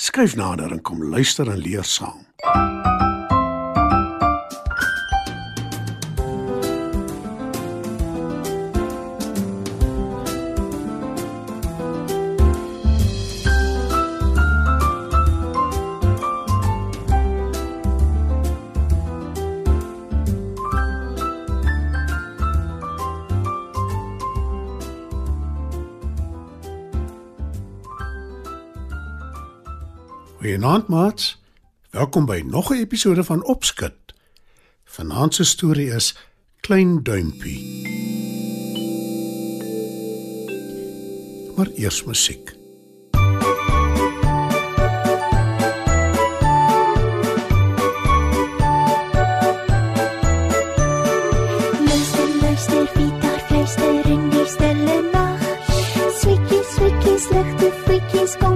Skuif nader en kom luister en leer saam. Goeienaand maats. Welkom by nog 'n episode van Opskud. Vanaand se storie is Klein Duimpie. Maar eers musiek. Fluister in die stille nag. Sweetjies, sweetjies, ligte voetjies, kom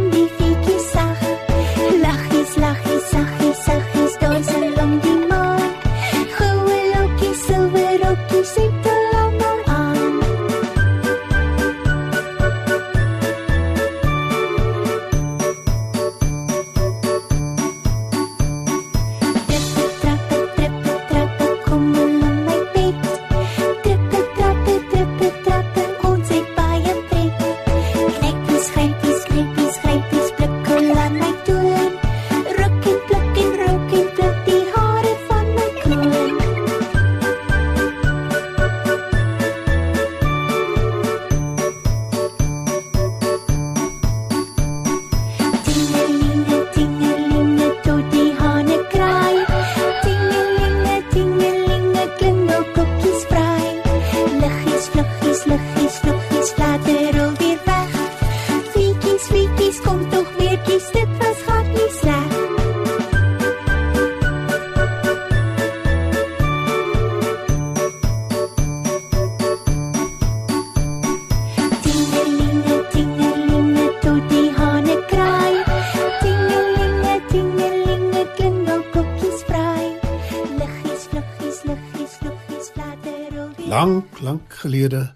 Lank, gelede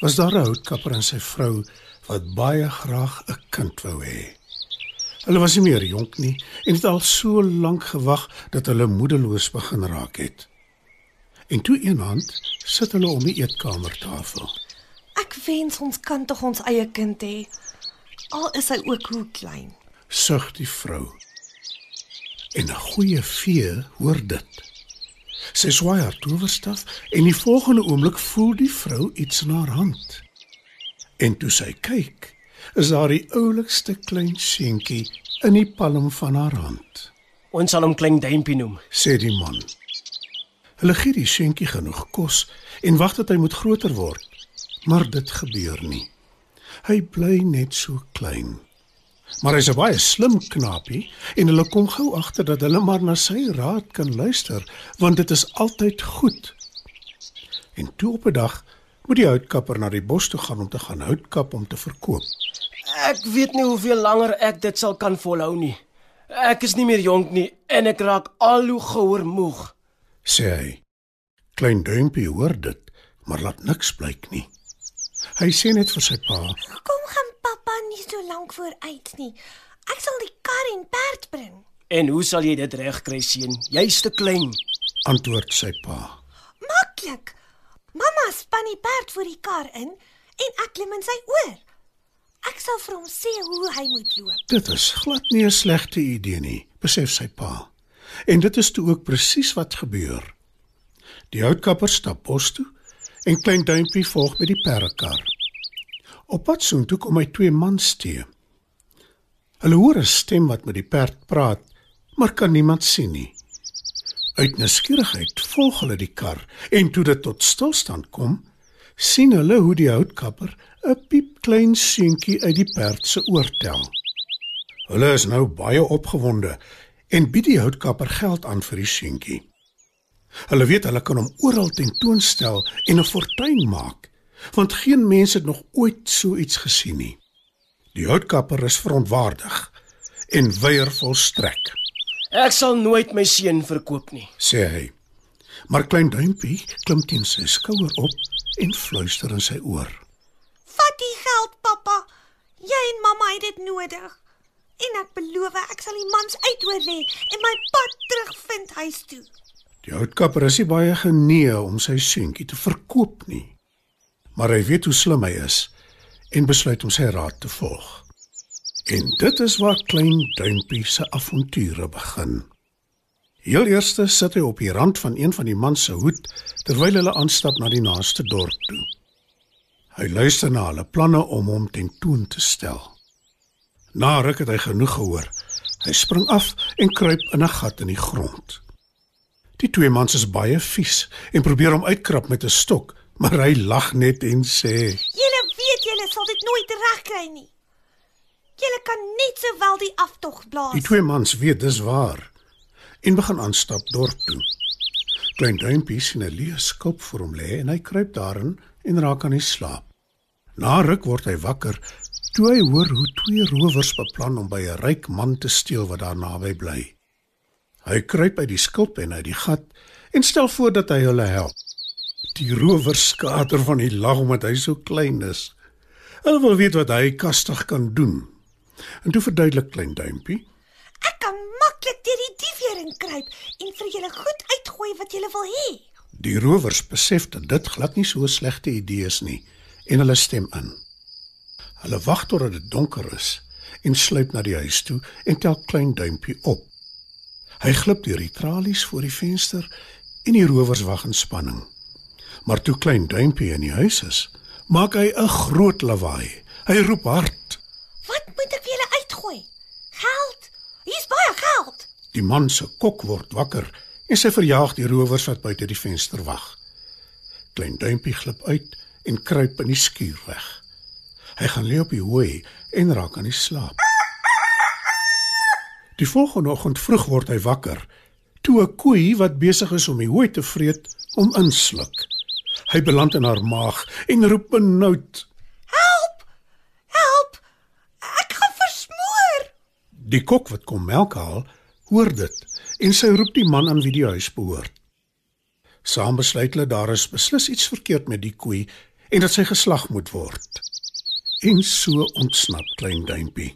was daar 'n houtkapper en sy vrou wat baie graag 'n kind wou hê. Hulle was nie meer jonk nie en het al so lank gewag dat hulle moedeloos begin raak het. En toe eendag sit hulle om die eetkamertafel. Ek wens ons kan tog ons eie kind hê. Al is hy ook hoe klein. Sug die vrou. En 'n goeie vee hoor dit. Sy swaai haar towerstaf en die volgende oomblik voel die vrou iets in haar hand. En toe sy kyk, is daar die oulikste klein seentjie in die palm van haar hand, Ons sal hom klein duimpie noem. sê die man. Hulle gee die seentjie genoeg kos en wag dat hy moet groter word, maar dit gebeur nie. Hy bly net so klein. Maar hy's 'n baie slim knapie en hulle kom gou agter dat hulle maar na sy raad kan luister, want dit is altyd goed. En toe op 'n dag moet die houtkapper na die bos toe gaan om te gaan hout kap om te verkoop. Ek weet nie hoeveel langer ek dit sal kan volhou nie. Ek is nie meer jonk nie en ek raak al hoe gouer moeg. sê hy. Klein duimpie hoor dit, maar laat niks blyk nie. Hy sê net vir sy pa: Hoekom gaan pappa nie so lank vooruit nie? Ek sal die kar en perd bring. En hoe sal jy dit regkry seun? Jy's te klein. antwoord sy pa. Maklik. Mamma span die perd voor die kar in en ek klim in sy oor. Ek sal vir hom sê hoe hy moet loop. Dit is glad nie 'n slegte idee nie, besef sy pa. En dit is toe ook presies wat gebeur. Die houtkapper stap bos toe en klein duimpie volg met die perdekar. Op pad soontoe kom hy twee mans te. Hulle hoor 'n stem wat met die perd praat, maar kan niemand sien nie. Uit nuuskierigheid volg hulle die kar en toe dit tot stilstand kom, sien hulle hoe die houtkapper 'n piepklein seentjie uit die perd se oor tel. Hulle is nou baie opgewonde en bied die houtkapper geld aan vir die seentjie. Hulle weet hulle kan hom oral tentoonstel en 'n fortuin maak, want geen mens het nog ooit so iets gesien nie. Die houtkapper is verontwaardig en weier volstrek, Ek sal nooit my seun verkoop nie. sê hy. Maar klein duimpie klim teen sy skouer op en fluister in sy oor. Vat die geld, pappa. Jy en mamma het dit nodig. En ek beloof ek sal die mans uitoor lê en my pad terugvind huis toe. Die houtkapper is nie baie genee om sy seentjie te verkoop nie. Maar hy weet hoe slim hy is en besluit om sy raad te volg. En dit is waar klein duimpie se avonture begin. Heel eers sit hy op die rand van een van die mans se hoed terwyl hulle aanstap na die naaste dorp toe. Hy luister na hulle planne om hom ten toon te stel. Na ruk het hy genoeg gehoor. Hy spring af en kruip in 'n gat in die grond. Die twee mans is baie vies en probeer hom uitkrap met 'n stok, maar hy lag net en sê: Julle weet julle sal dit nooit regkry nie. Julle kan net sowel die aftog blaas. Die twee mans weet dis waar en begin aanstap dorp toe. Klein duimpie sien 'n leë skulp voor hom lê en hy kruip daarin en raak aan die slaap. Na ruk word hy wakker toe hy hoor hoe twee rowers beplan om by 'n ryk man te steel wat daar naby bly. Hy kruip uit die skulp en uit die gat en stel voor dat hy hulle help. Die rowers skater van die lag omdat hy so klein is. Hulle wil weet wat hy kastig kan doen. En toe verduidelik klein duimpie Ek kan maklik deur die diefheer inkruip en vir julle goed uitgooi wat julle wil hê. Die rowers besef dat dit glad nie so 'n slegte idee is nie en hulle stem in. Hulle wag totdat dit donker is en sluip na die huis toe en tel klein duimpie op. Hy glip deur die tralies voor die venster en die rowers wag in spanning. Maar toe klein duimpie in die huis is, maak hy 'n groot lawaai. Hy roep hard. Wat moet ek vir julle uitgooi? Geld. Hier's baie geld. Die man se kok word wakker en sy verjaag die rowers wat buite die venster wag. Klein duimpie glip uit en kruip in die skuur weg. Hy gaan lê op die hooi en raak aan die slaap. Die volgende oggend vroeg word hy wakker toe 'n koei wat besig is om die hooi te vreet hom insluk. Hy beland in haar maag en roep benoud. Help! Help! Ek gaan versmoor. Die kok wat kom melk haal, hoor dit en sy roep die man aan wie die huis behoort. Saam besluit hulle daar is beslis iets verkeerd met die koei en dat sy geslag moet word. En so ontsnap klein duimpie.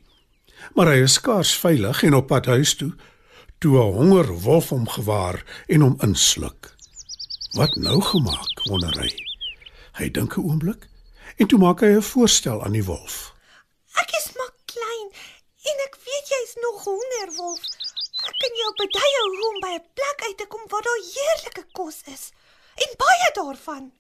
Maar hy is skaars veilig en op pad huis toe toe 'n honger wolf hom gewaar en hom insluk. Wat nou gemaak, wonder hy. Hy dink 'n oomblik en toe maak hy 'n voorstel aan die wolf. Ek is maar klein en ek weet jy's nog honger, wolf. Ek kan jou beduie hoe om by 'n plek uit te kom waar daar heerlike kos is en baie daarvan.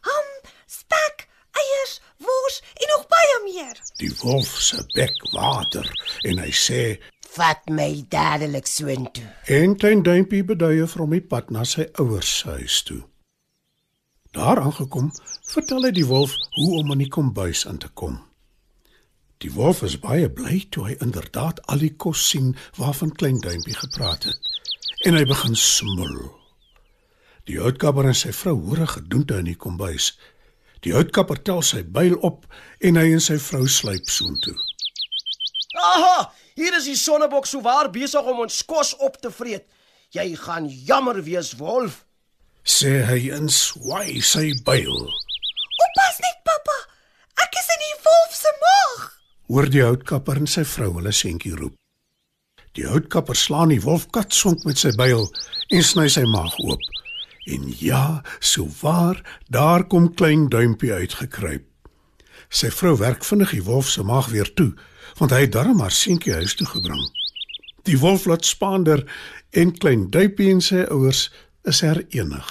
Ham, spek, eiers, wors en nog baie meer. Die wolf se bek water en hy sê Vat my dadelik soontoe. En klein duimpie beduie vir hom die pad na sy ouers se huis toe. Daar aangekom, vertel hy die wolf hoe om in die kombuis in te kom. Die wolf is baie bly toe hy inderdaad al die kos sien waarvan klein duimpie gepraat het. En hy begin smil. Die houtkapper en sy vrou hoor 'n gedoente in die kombuis. Die houtkapper tel sy byl op en hy en sy vrou sluip soontoe. Aha, hier is die sonnebok so waar besig om ons kos op te vreet. Jy gaan jammer wees, wolf. Sê hy en swai sy byl. Oppas net, pappa. Ek is in die wolf se maag. hoor die houtkapper en sy vrou hulle seentjie roep. Die houtkapper slaan die wolf katsonk met sy byl en sny sy maag oop. En ja, so waar, daar kom klein duimpie uitgekruip. Sy vrou werk vinnig die wolf se maag weer toe, want hy het darm haar seentjie huis toe gebring. Die wolf laat spaander en klein duimpie en sy ouers is herenig.